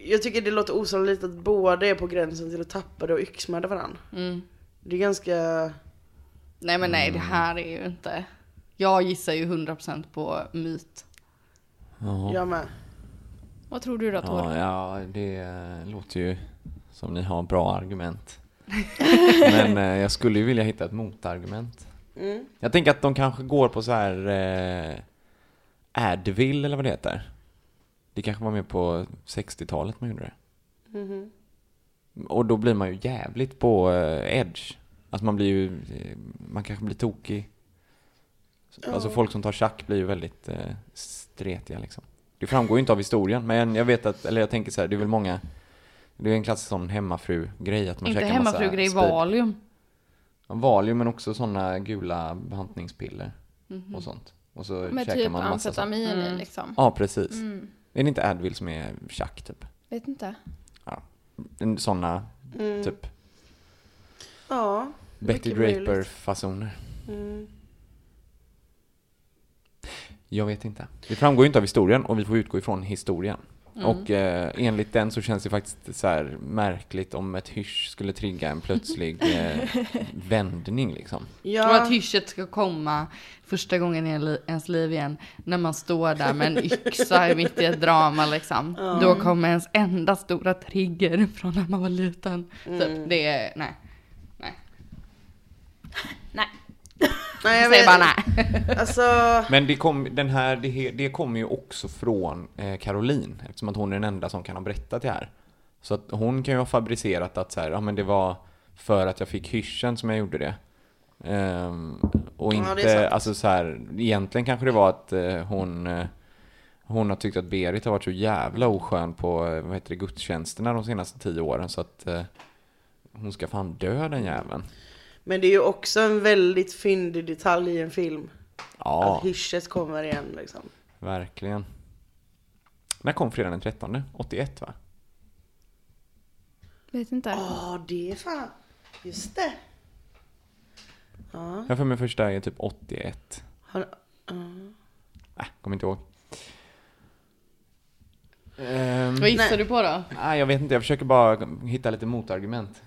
Jag tycker det låter osannolikt att båda är på gränsen till att tappa det och yxmörda varandra. Mm. Det är ganska... Nej men nej, det här är ju inte... Jag gissar ju 100% på myt. Ja. Jag med. Vad tror du då Tor? Ja, ja, det låter ju som ni har bra argument. Men eh, jag skulle ju vilja hitta ett motargument. Mm. Jag tänker att de kanske går på så här eh, Advil eller vad det heter. Det kanske var mer på 60-talet man gjorde det. Mhm. Och då blir man ju jävligt på eh, edge. Alltså man blir ju, eh, man kanske blir tokig. Alltså folk som tar tjack blir ju väldigt eh, stretiga liksom. Det framgår ju inte av historien, men jag vet att, eller jag tänker så här, det är väl många, det är en klassisk sån hemmafru-grej att man Inte käkar massa hemmafrugrej, speed. Valium. Ja, Valium, men också såna gula bantningspiller Mhm. och sånt. Och så Med käkar typ man massa sånt. amfetamin i Mm. liksom. Ja, precis. Mm. Är det inte Advil som är tjack typ? Vet inte. En- Såna, Mm. typ Ja. Betty. Draper-fasoner. Mm. Jag vet inte. Det framgår ju inte av historien och vi får utgå ifrån historien. Mm. Och eh, enligt den så känns det faktiskt så här märkligt om ett hysch skulle trigga en plötslig eh, vändning liksom. Och Ja, att hyschet ska komma första gången i ens liv igen. När man står där med en yxa mitt i ett drama liksom. Då kommer ens enda stora trigger från när man var liten. Mm. Typ, det är, nej. Nej. Nej. Nej, Jag säger vet, bara nej. alltså, Men det, kom, den här, det, det kommer ju också från eh, Caroline, eftersom att hon är den enda som kan ha berättat det här. Så att hon kan ju ha fabricerat att så här, ja men det var för att jag fick hyschen som jag gjorde det. Ehm, och Ja, inte, sant. alltså så här, egentligen kanske det var att eh, hon, eh, hon har tyckt att Berit har varit så jävla oskön på, eh, vad heter det, gudstjänsterna de senaste tio åren så att eh, hon ska fan dö den jäveln. Men det är ju också en väldigt fyndig detalj i en film. Ja, Att hyschet kommer igen liksom. verkligen. När kom fredagen den 13? 81 va? Vet inte. Ja, det är fan. Just det. Ja. Jag för mig första är typ 81. Har, ja. Äh, kommer inte ihåg. Ehm, Vad gissar Nej. du på då? nej, jag vet inte, jag försöker bara hitta lite motargument.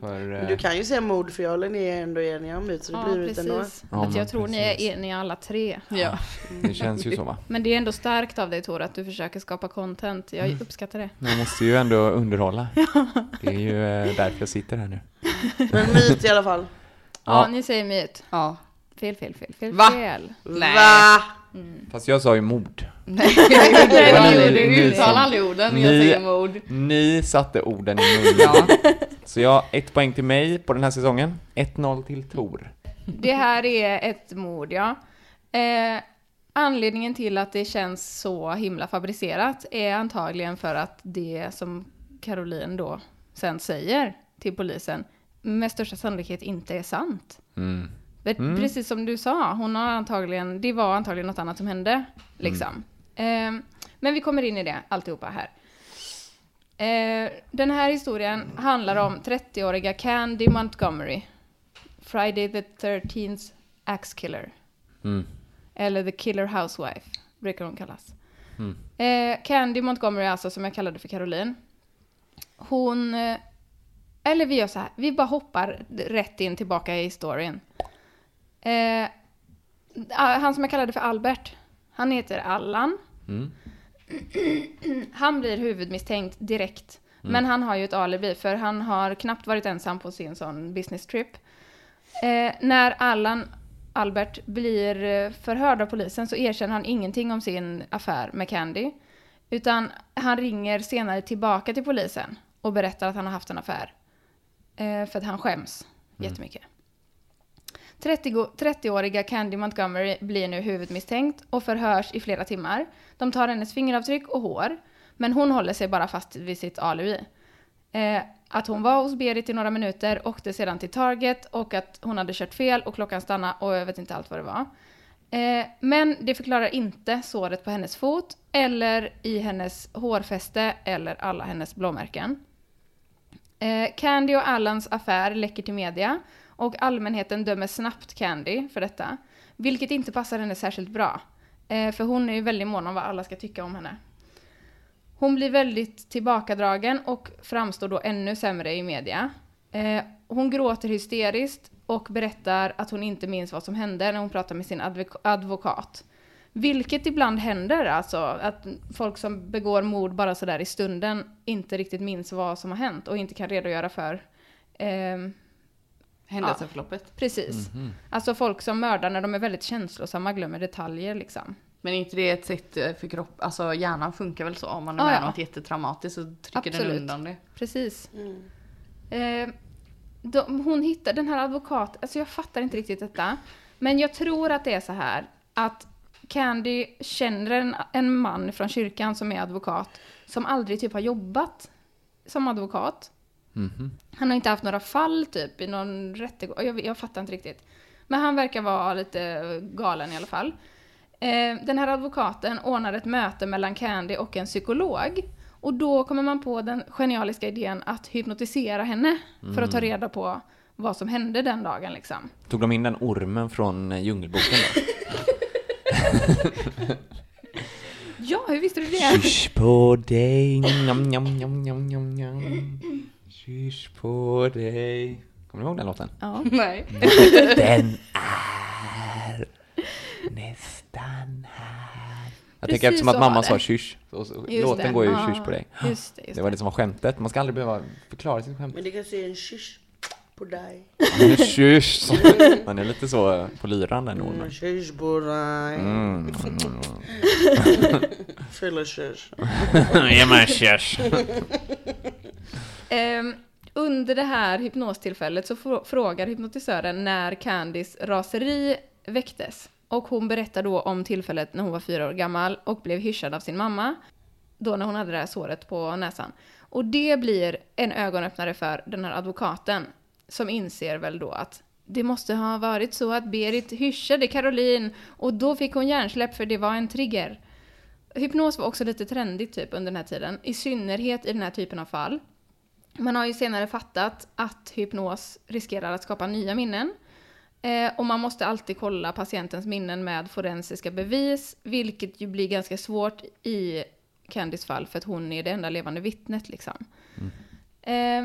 För, Men eh, du kan ju säga mord för jag ni är ändå eniga om det så det Ja, blir ut ändå. precis. Ja, att jag tror ni är precis. eniga alla tre. Ja. det känns ju så va? Men det är ändå starkt av dig Tor att du försöker skapa content. Jag Mm. uppskattar det. Man måste ju ändå underhålla. Det är ju eh, därför jag sitter här nu. Men myt i alla fall. Ja, Ja. ni säger myt. Ja. Fel, fel, fel, fel, Va? fel. Nej. Va? Fast jag sa ju mord. Nej, ni- du, uttalar aldrig orden, ni- jag säger mord. Ni satte orden i munnen. Ja. Så jag ett poäng till mig på den här säsongen. 1-0 till Tor. Det här är ett mord, ja. Eh, anledningen till att det känns så himla fabricerat är antagligen för att det som Caroline då sen säger till polisen med största sannolikhet inte är sant. Mm. Men Precis som du sa, hon har antagligen, det var antagligen något annat som hände. Liksom. Eh, men vi kommer in i det alltihopa här. Eh, den här historien handlar om 30-åriga Candy Montgomery. Friday the 13th Axe Killer. Mm. Eller The Killer Housewife, brukar hon kallas. Mm. Eh, Candy Montgomery alltså, som jag kallade för Caroline. Hon... Eh, eller vi gör så här, vi bara hoppar rätt in tillbaka i historien. Eh, han som jag kallade för Albert, han heter Allan. Mm. Han blir huvudmisstänkt direkt. Men han har ju ett alibi, för han har knappt varit ensam på sin sån business trip. Eh, när Allan, Albert, blir eh, förhörd av polisen så erkänner han ingenting om sin affär med Candy. Utan han ringer senare tillbaka till polisen och berättar att han har haft en affär. Eh, för att han skäms jättemycket. 30 30-åriga Candy Montgomery blir nu huvudmisstänkt och förhörs i flera timmar. De tar hennes fingeravtryck och hår, men hon håller sig bara fast vid sitt alibi. Eh, att hon var hos Berit i några minuter, åkte sedan till Target och att hon hade kört fel och klockan stannade och jag vet inte allt vad det var. Eh, men det förklarar inte såret på hennes fot eller i hennes hårfäste eller alla hennes blåmärken. Eh, Candy och Allans affär läcker till media och allmänheten dömer snabbt Candy för detta. Vilket inte passar henne särskilt bra. Eh, för hon är ju väldigt mån om vad alla ska tycka om henne. Hon blir väldigt tillbakadragen och framstår då ännu sämre i media. Eh, hon gråter hysteriskt och berättar att hon inte minns vad som hände när hon pratar med sin advok- advokat. Vilket ibland händer, alltså att folk som begår mord bara sådär i stunden inte riktigt minns vad som har hänt och inte kan redogöra för eh, Händelseförloppet. Precis. Alltså folk som mördar när de är väldigt känslosamma glömmer detaljer liksom. Men är inte det ett sätt eh, för kropp, alltså hjärnan funkar väl så om man är Ja, med ja. något jättetraumatiskt så trycker den Absolut. undan det. Precis. Eh, de, hon hittar den här advokaten, alltså jag fattar inte riktigt detta. Men jag tror att det är så här att Candy känner en, en man från kyrkan som är advokat som aldrig typ har jobbat som advokat. Han har inte haft några fall typ i någon rättegång. Jag, jag fattar inte riktigt. Men han verkar vara lite galen i alla fall. Eh, den här advokaten ordnar ett möte mellan Candy och en psykolog. Och då kommer man på den genialiska idén att hypnotisera henne för att ta reda på vad som hände den dagen liksom. Tog de in den ormen från eh, Djungelboken då? Ja, hur visste du det? Kyss på dig, njam, njam, njam, njam, njam. Kyss på dig. Kommer du ihåg den låten? Ja. Nej. Den är nästan här. Jag Precis tänker eftersom att mamma sa kyss, så, så låten det. går ju Ja, kyss på dig. Just det, just Det var det som var skämtet, man ska aldrig behöva förklara sitt skämt. Men det kan se en kyss på dig. Är kyss. Han är lite så på lyran den En ormen. kyss på dig. Mm. Fylla kyss. Ge mig en kyss. Um, under det här hypnostillfället så frågar hypnotisören när Candys raseri väcktes. Och hon berättar då om tillfället när hon var fyra år gammal och blev hyschad av sin mamma. Då när hon hade det här såret på näsan. Och det blir en ögonöppnare för den här advokaten. Som inser väl då att det måste ha varit så att Berit hyschade Caroline och då fick hon hjärnsläpp för det var en trigger. Hypnos var också lite trendigt typ under den här tiden, i synnerhet i den här typen av fall. Man har ju senare fattat att hypnos riskerar att skapa nya minnen. Eh, och man måste alltid kolla patientens minnen med forensiska bevis, vilket ju blir ganska svårt i Candys fall, för att hon är det enda levande vittnet liksom. Eh,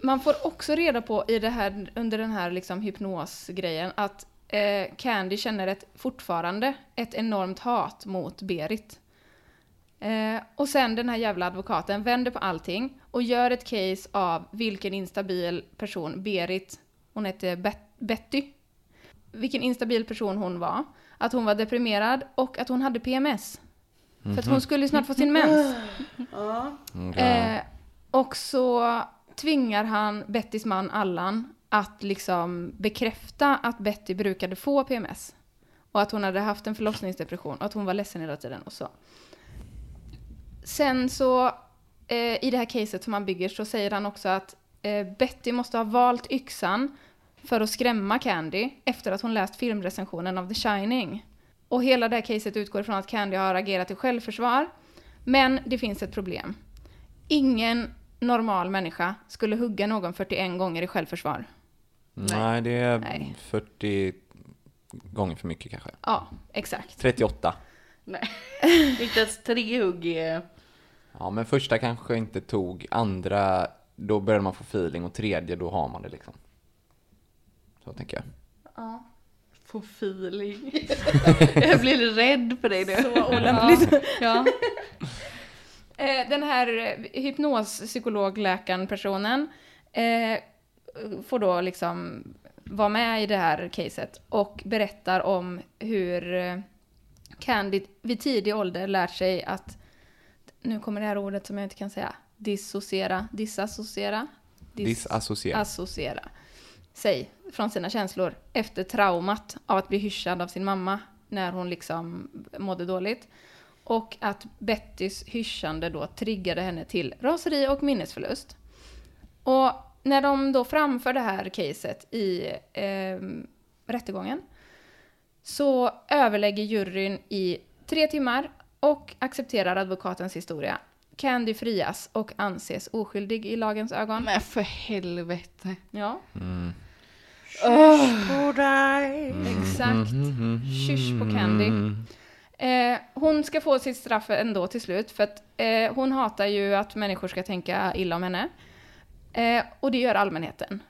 man får också reda på i det här, under den här liksom hypnosgrejen att eh, Candy känner ett, fortfarande ett enormt hat mot Berit. Eh, och sen den här jävla advokaten vänder på allting och gör ett case av vilken instabil person Berit, hon hette Bet- Betty, vilken instabil person hon var. Att hon var deprimerad och att hon hade PMS. För att hon skulle ju snart få sin mens. Eh, och så tvingar han Bettys man Allan att liksom bekräfta att Betty brukade få PMS. Och att hon hade haft en förlossningsdepression och att hon var ledsen hela tiden och så. Sen så, eh, i det här caset som han bygger, så säger han också att eh, Betty måste ha valt yxan för att skrämma Candy efter att hon läst filmrecensionen av The Shining. Och hela det här caset utgår från att Candy har agerat i självförsvar. Men det finns ett problem. Ingen normal människa skulle hugga någon 41 gånger i självförsvar. Nej, det är Nej. 40 gånger för mycket kanske. Ja, exakt. 38. Nej. Inte ens tre hugg är... Ja, men första kanske inte tog, andra, då började man få feeling och tredje, då har man det liksom. Så tänker jag. Få feeling. jag blir rädd på dig nu. Så olämpligt. Ja. Eh, den här eh, hypnospsykologläkaren personen eh, får då liksom vara med i det här caset och berättar om hur Candy vid tidig ålder lärt sig att, nu kommer det här ordet som jag inte kan säga, dissociera, disassociera, dis- Disassociera. associera sig från sina känslor efter traumat av att bli hyschad av sin mamma när hon liksom mådde dåligt. Och att Bettys hyschande då triggade henne till raseri och minnesförlust. Och när de då framför det här caset i eh, rättegången så överlägger juryn i tre timmar och accepterar advokatens historia. Candy frias och anses oskyldig i lagens ögon. Men för helvete. Ja, På dig. exakt. Kysch på Candy. Eh, hon ska få sitt straff ändå till slut, för att eh, hon hatar ju att människor ska tänka illa om henne. Eh, och det gör allmänheten.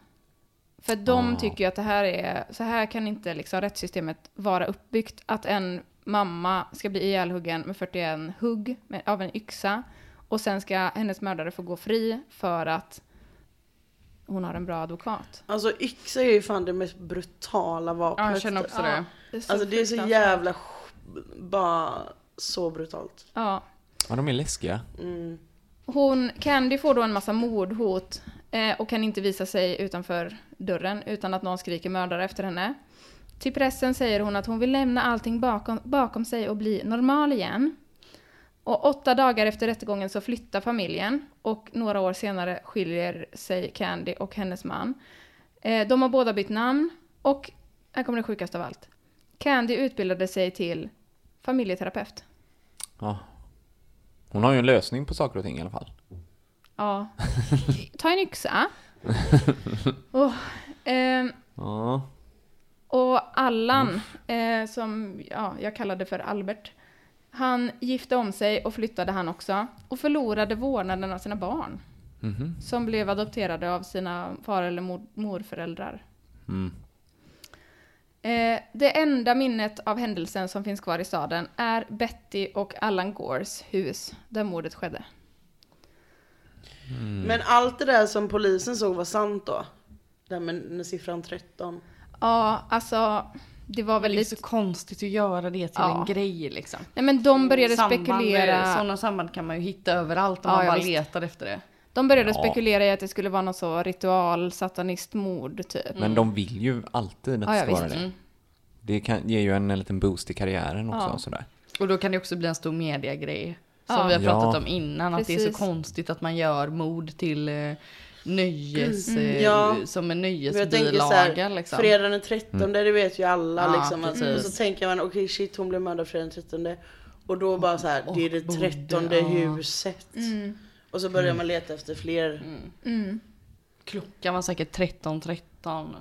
För de tycker ju att det här är, så här kan inte liksom rättssystemet vara uppbyggt. Att en mamma ska bli ihjälhuggen med 41 hugg med, av en yxa. Och sen ska hennes mördare få gå fri för att hon har en bra advokat. Alltså yxa är ju fan det mest brutala vapnet. Ja, jag känner också det. så Alltså det är så jävla, bara så brutalt. Ja. Ja, de är läskiga. hon, Candy får då en massa mordhot eh, och kan inte visa sig utanför dörren utan att någon skriker mördare efter henne. Till pressen säger hon att hon vill lämna allting bakom, bakom sig och bli normal igen. Och åtta dagar efter rättegången så flyttar familjen och några år senare skiljer sig Candy och hennes man. Eh, de har båda bytt namn och, här kommer det sjukaste av allt. Candy utbildade sig till familjeterapeut. Ja. Hon har ju en lösning på saker och ting i alla fall. Ja. Ta en yxa. Oh, ehm, Ja. Och Allan, eh, som ja, jag kallade för Albert, han gifte om sig och flyttade han också och förlorade vårdnaden av sina barn. Mhm. Som blev adopterade av sina far eller mor, morföräldrar. Mm. Eh, det enda minnet av händelsen som finns kvar i staden är Betty och Allan Gores hus där mordet skedde. Men allt det där som polisen såg var sant då? Det här med, med siffran 13. Ja, alltså det var Det är väldigt... så konstigt att göra det till Ja. en grej liksom. Nej men de började Samband, spekulera... Sådana samband kan man ju hitta överallt om Ja, man bara visst. letar efter det. De började Ja. spekulera i att det skulle vara någon så ritual satanistmord typ. Men de vill ju alltid att Ja, det ska vara det. Det kan, ger ju en, en liten boost i karriären också. Ja. och Sådär. Och då kan det också bli en stor mediagrej. Som Ja. vi har pratat Ja. om innan, att det är Precis. så konstigt att man gör mord till eh, nöjes, eh, Ja. som en nöjesbilaga här, liksom. fredag den 13, det vet ju alla Ja, liksom. Att, och så tänker man, okej shit hon blev mördad fredag den 13. Och då bara så här, det är det 13 ja. huset. Och så börjar man leta efter fler. Klockan var säkert 13.13.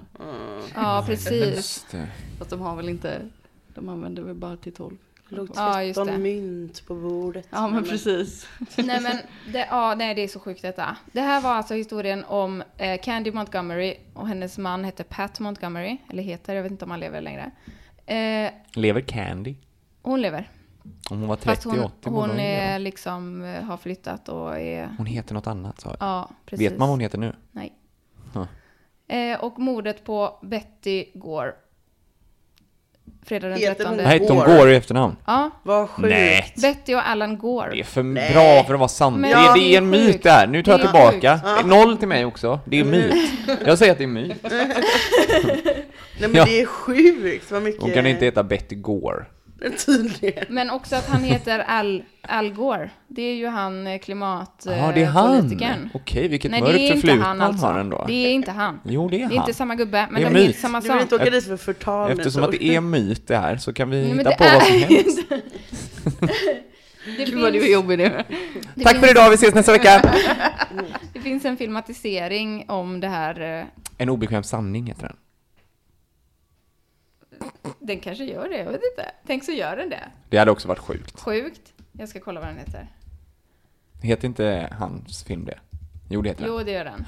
Ja, precis. Fast de har väl inte, de använder väl bara till 12. Låg Ja, just 13 det. mynt på bordet. Ja men precis. nej men, det, ja, nej det är så sjukt detta. Det här var alltså historien om eh, Candy Montgomery och hennes man hette Pat Montgomery, eller heter, jag vet inte om han lever längre. Eh, Lever Candy? hon lever. Om hon var Fast 30, hon, 80 borde hon hon är liksom, eh, har flyttat och är, Hon heter något annat sa jag. ja precis. Vet man vad hon heter nu? Nej. Ja. Eh, och mordet på Betty Gore. Fredag den Heter 13. hon- Nej, de Gore. går i efternamn. Ja, Vad sjukt. Nej. Betty och Alan Gore. Det är för Nej. bra för att vara sant. Men det, är, det är en myt sjukt. det här. Nu tar jag Det är tillbaka. sjukt. Noll till mig också. Det är myt. Jag säger att det är myt. Nej men Ja. det är sjukt vad mycket. Hon kan inte heta Betty Gore. Tydligen. Men också att han heter Al, Al Gore. Det är ju han eh, klimat... Ja, det är han. politikern. Okej, vilket Nej, mörkt det är inte förflutet han han alltså. har ändå. Det är inte han. Jo, det är Det är han. inte samma gubbe, men Det är det är samma Du vill sak. inte åka dit för förtal Eftersom att det är myt det här så kan vi Nej, men hitta det på är vad som helst. Det Gud vad du är jobbig nu. Tack finns, för idag, vi ses nästa vecka! Det finns en filmatisering om det här. eh, En obekväm sanning heter den. Den kanske gör det, jag vet inte. Tänk så gör den det. Det hade också varit sjukt. Sjukt. Jag ska kolla vad den heter. Heter inte hans film det? Jo, det heter den. Jo, det gör den.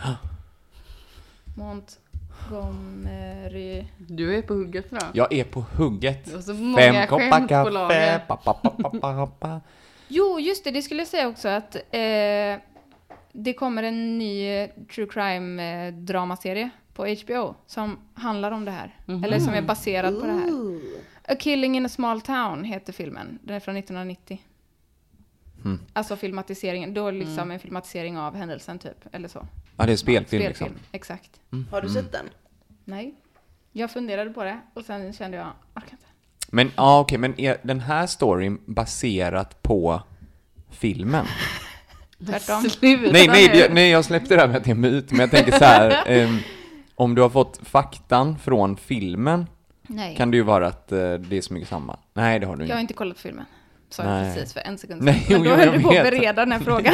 Montgomery. Du är på hugget tror jag. Är på hugget. Det var så många Fem koppar skämt på kaffe. lager. Pa, pa, pa, pa, pa, pa. Jo, just det, det skulle jag säga också att eh, det kommer en ny eh, true crime eh, på HBO som handlar om det här. Eller som är baserad på det här. A Killing in a Small Town heter filmen. Den är från 1990. Mm. Alltså filmatiseringen, då liksom en filmatisering av händelsen typ, eller så. Ja, det är en spelfilm, Spelfilm, liksom. exakt. Har du sett den? Nej. Jag funderade på det och sen kände jag, orkar inte. Men ja, okej, men är den här storyn baserat på filmen? Tvärtom. Nej, nej, jag, nej, jag släppte det här med att det är myt, men jag tänker så här. ehm, om du har fått faktan från filmen Nej. kan det ju vara att eh, det är så mycket samma. Nej, det har du Jag har inte. inte kollat på filmen. Sa jag Nej. precis för en sekund Nej, sedan. jo, Men då jo, höll jag du på att vet. bereda den här frågan.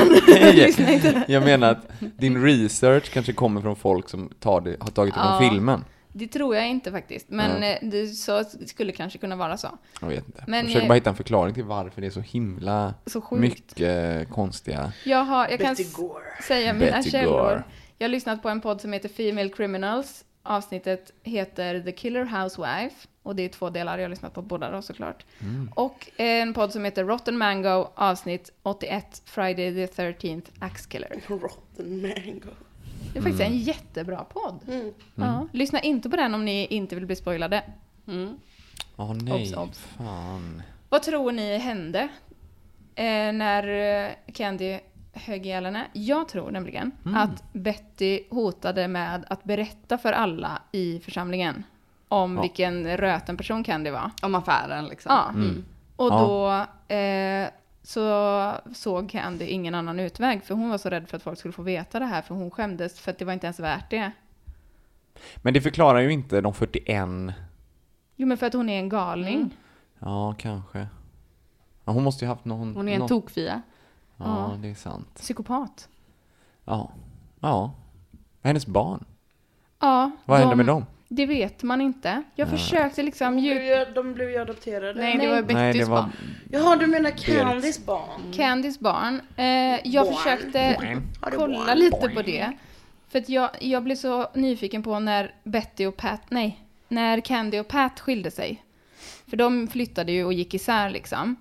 Lyssna Nej, inte. jag menar att din research kanske kommer från folk som tar det, har tagit det från Ja. filmen. Det tror jag inte faktiskt. Men Nej. eh, det så skulle kanske kunna vara så. Jag vet inte. Men, jag försöker eh, bara hitta en förklaring till varför det är så himla Så sjukt. mycket konstiga... Jag, har, jag kan Betty Gore. säga mina Betty källor. Gore. Jag har lyssnat på en podd som heter Female Criminals. Avsnittet heter The Killer Housewife. Och det är två delar, jag har lyssnat på båda då såklart. Mm. Och en podd som heter Rotten Mango, avsnitt 81, Friday the 13th, Axe Killer. Rotten mango. Det är faktiskt Mm. en jättebra podd. Ja, lyssna inte på den om ni inte vill bli spoilade. Åh nej, Obs, obs. fan. Vad tror ni hände eh, när eh, Candy högg ihjäl henne. Jag tror nämligen Mm. att Betty hotade med att berätta för alla i församlingen om Ja. vilken röten person Candy var. Om affären liksom. Ja. Mm. Och Ja. då eh, så såg Candy ingen annan utväg för hon var så rädd för att folk skulle få veta det här för hon skämdes för att det var inte ens värt det. Men det förklarar ju inte de 41. Jo men för att hon är en galning. Mm. Ja, kanske. Ja, hon måste ju haft någon... Hon är en någon... tokfia. Ja, det är sant. Psykopat. Ja. Ja. Hennes barn. Ja. Vad de- hände med dem? Det vet man inte. Jag försökte liksom De blev ju, de blev ju adopterade. Nej, det var Nej, Bettys det var... barn. Jaha, du menar Candys barn? Candys barn. Eh, jag Barn. försökte du kolla barn? lite på det. För att jag, jag blev så nyfiken på när Betty och Pat, nej, när Candy och Pat skilde sig. För de flyttade ju och gick isär liksom.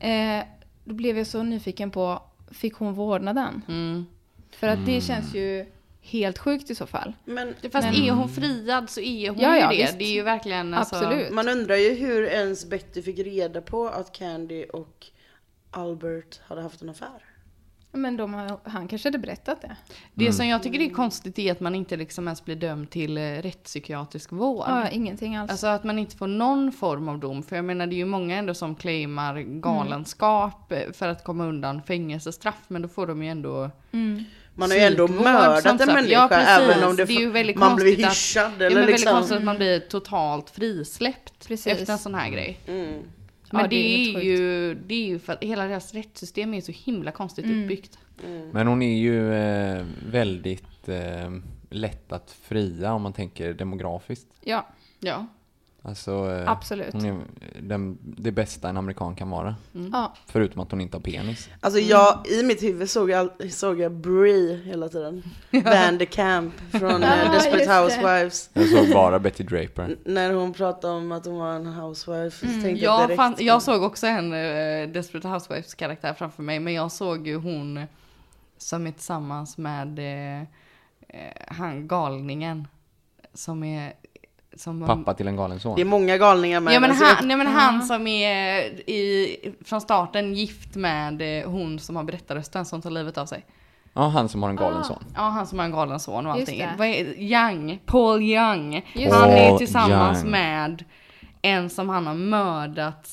Eh, då blev jag så nyfiken på, fick hon vårdnaden? Mm. För att det känns ju helt sjukt i så fall. Men Fast Men- är hon friad så är hon Ja, ja, ju det. visst. Det är ju verkligen alltså, Absolut. man undrar ju hur ens Betty fick reda på att Candy och Albert hade haft en affär. Men de, har- han kanske hade berättat det. Det som jag tycker är konstigt är att man inte liksom ens blir dömd till eh, rättspsykiatrisk vård. Ja, ingenting alls. Alltså att man inte får någon form av dom. För jag menar det är ju många ändå som claimar galenskap eh, för att komma undan fängelsestraff. Men då får de ju ändå Man har ju ändå mördat en människa Ja, precis. även om det, Det är ju väldigt man blir konstigt att- hyschad Ja, eller men väldigt liksom. konstigt att man blir totalt frisläppt Precis. efter en sån här grej. Mm. Men Ja, det, det är ju, det är ju för att hela deras rättssystem är så himla konstigt uppbyggt. Men hon är ju eh, väldigt eh, lätt att fria om man tänker demografiskt. Ja, Ja. Alltså, eh, absolut. hon är den, det bästa en amerikan kan vara. Ja, Förutom att hon inte har penis. Alltså jag, i mitt huvud såg jag, såg jag Brie hela tiden. Van de Camp från Ja, eh, Desperate just det. Housewives. Jag såg bara Betty Draper. N- När hon pratade om att hon var en housewife så tänkte jag direkt fann, på- jag såg också en uh, Desperate Housewives karaktär framför mig. Men jag såg ju hon som är tillsammans med eh, han galningen. Som är... Som Pappa till en galen son. Det är många galningar med Ja men han, nej, men han som är i, från starten gift med eh, hon som har berättarrösten som tar livet av sig. Ja, han som har en galen son. Ja, han som har en galen son och Just allting. Young, Paul Young. Just han är tillsammans Young. med en som han har mördat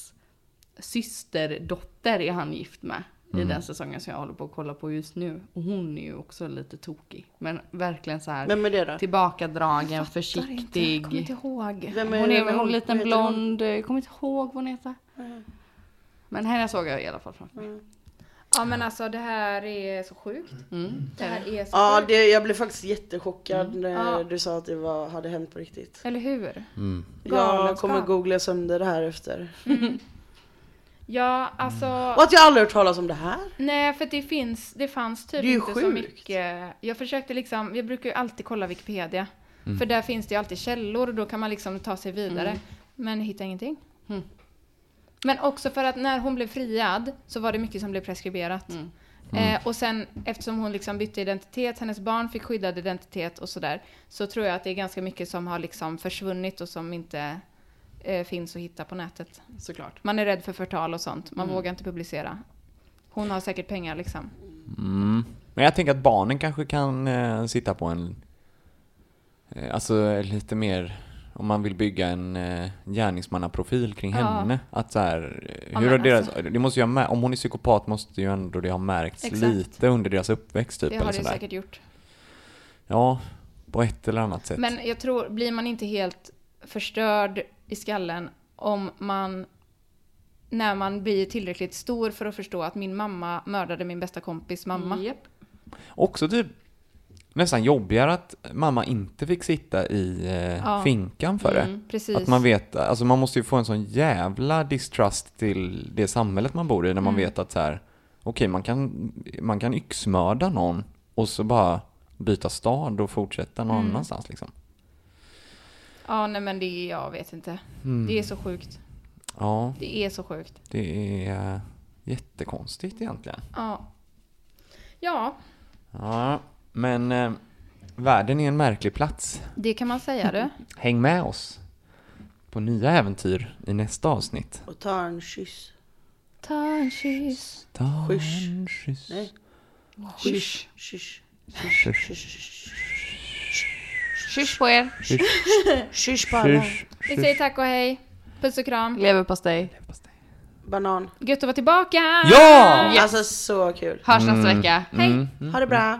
systerdotter är han gift med. I den säsongen som jag håller på att kolla på just nu. Och hon är ju också lite tokig. Men verkligen så här Vem är det då? tillbakadragen, Fattar försiktig. Inte, kommer inte ihåg. Vem Hon är väl en liten blond, jag kommer inte ihåg vad hon heter. Men henne såg jag i alla fall framför mig. Ja men alltså det här är så sjukt. Mm. Det här är så Ja, sjukt. det, jag blev faktiskt jättechockad när Ja. du sa att det var, hade hänt på riktigt. Eller hur? Mm. Jag kommer googla sönder det här efter. Ja alltså. Och att jag aldrig hört talas om det här. Nej för det finns, det fanns typ Det inte så sjukt. mycket. Jag försökte liksom, jag brukar ju alltid kolla Wikipedia. Mm. För där finns det ju alltid källor och då kan man liksom ta sig vidare. Mm. Men hittar ingenting. Mm. Men också för att när hon blev friad så var det mycket som blev preskriberat. Mm. Eh, och sen eftersom hon liksom bytte identitet, hennes barn fick skyddad identitet och sådär. Så tror jag att det är ganska mycket som har liksom försvunnit och som inte eh, finns att hitta på nätet. Såklart. Man är rädd för förtal och sånt. Man Mm. vågar inte publicera. Hon har säkert pengar liksom. Mm. Men jag tänker att barnen kanske kan eh, sitta på en... Eh, alltså lite mer... Om man vill bygga en eh, gärningsmannaprofil kring Ja. henne. Att så här, Ja, hur har deras, alltså- det måste ju ha, om hon är psykopat måste ju ändå det ha märkts Exakt. lite under deras uppväxt typ. Det eller har det sådär. säkert gjort. Ja, på ett eller annat sätt. Men jag tror, blir man inte helt förstörd i skallen om man när man blir tillräckligt stor för att förstå att min mamma mördade min bästa kompis mamma. Japp. Också typ nästan jobbigare att mamma inte fick sitta i eh, Ja. finkan för det. Mm. Precis. Att man vet, alltså man måste ju få en sån jävla distrust till det samhället man bor i när man Mm. vet att så här, okej man kan, man kan yxmörda någon och så bara byta stad och fortsätta någon Mm. annanstans liksom. Ja, nej men det är, jag vet inte. Det är så sjukt. Ja, Det är så sjukt. det är eh, jättekonstigt egentligen. Ja. Ja, Ja, men eh, världen är en märklig plats. det kan man säga du. Häng med oss på nya äventyr i nästa avsnitt. Och ta en kyss. Ta en kyss. Ta en kyss. Nej. Shush. Shush. Kyss på er. Shush på alla. Vi säger tack och hej. Puss och kram. Leverpastej. Banan. Gött att vara tillbaka! Ja! Alltså så kul. Hörs nästa vecka. Hej! Ha det bra.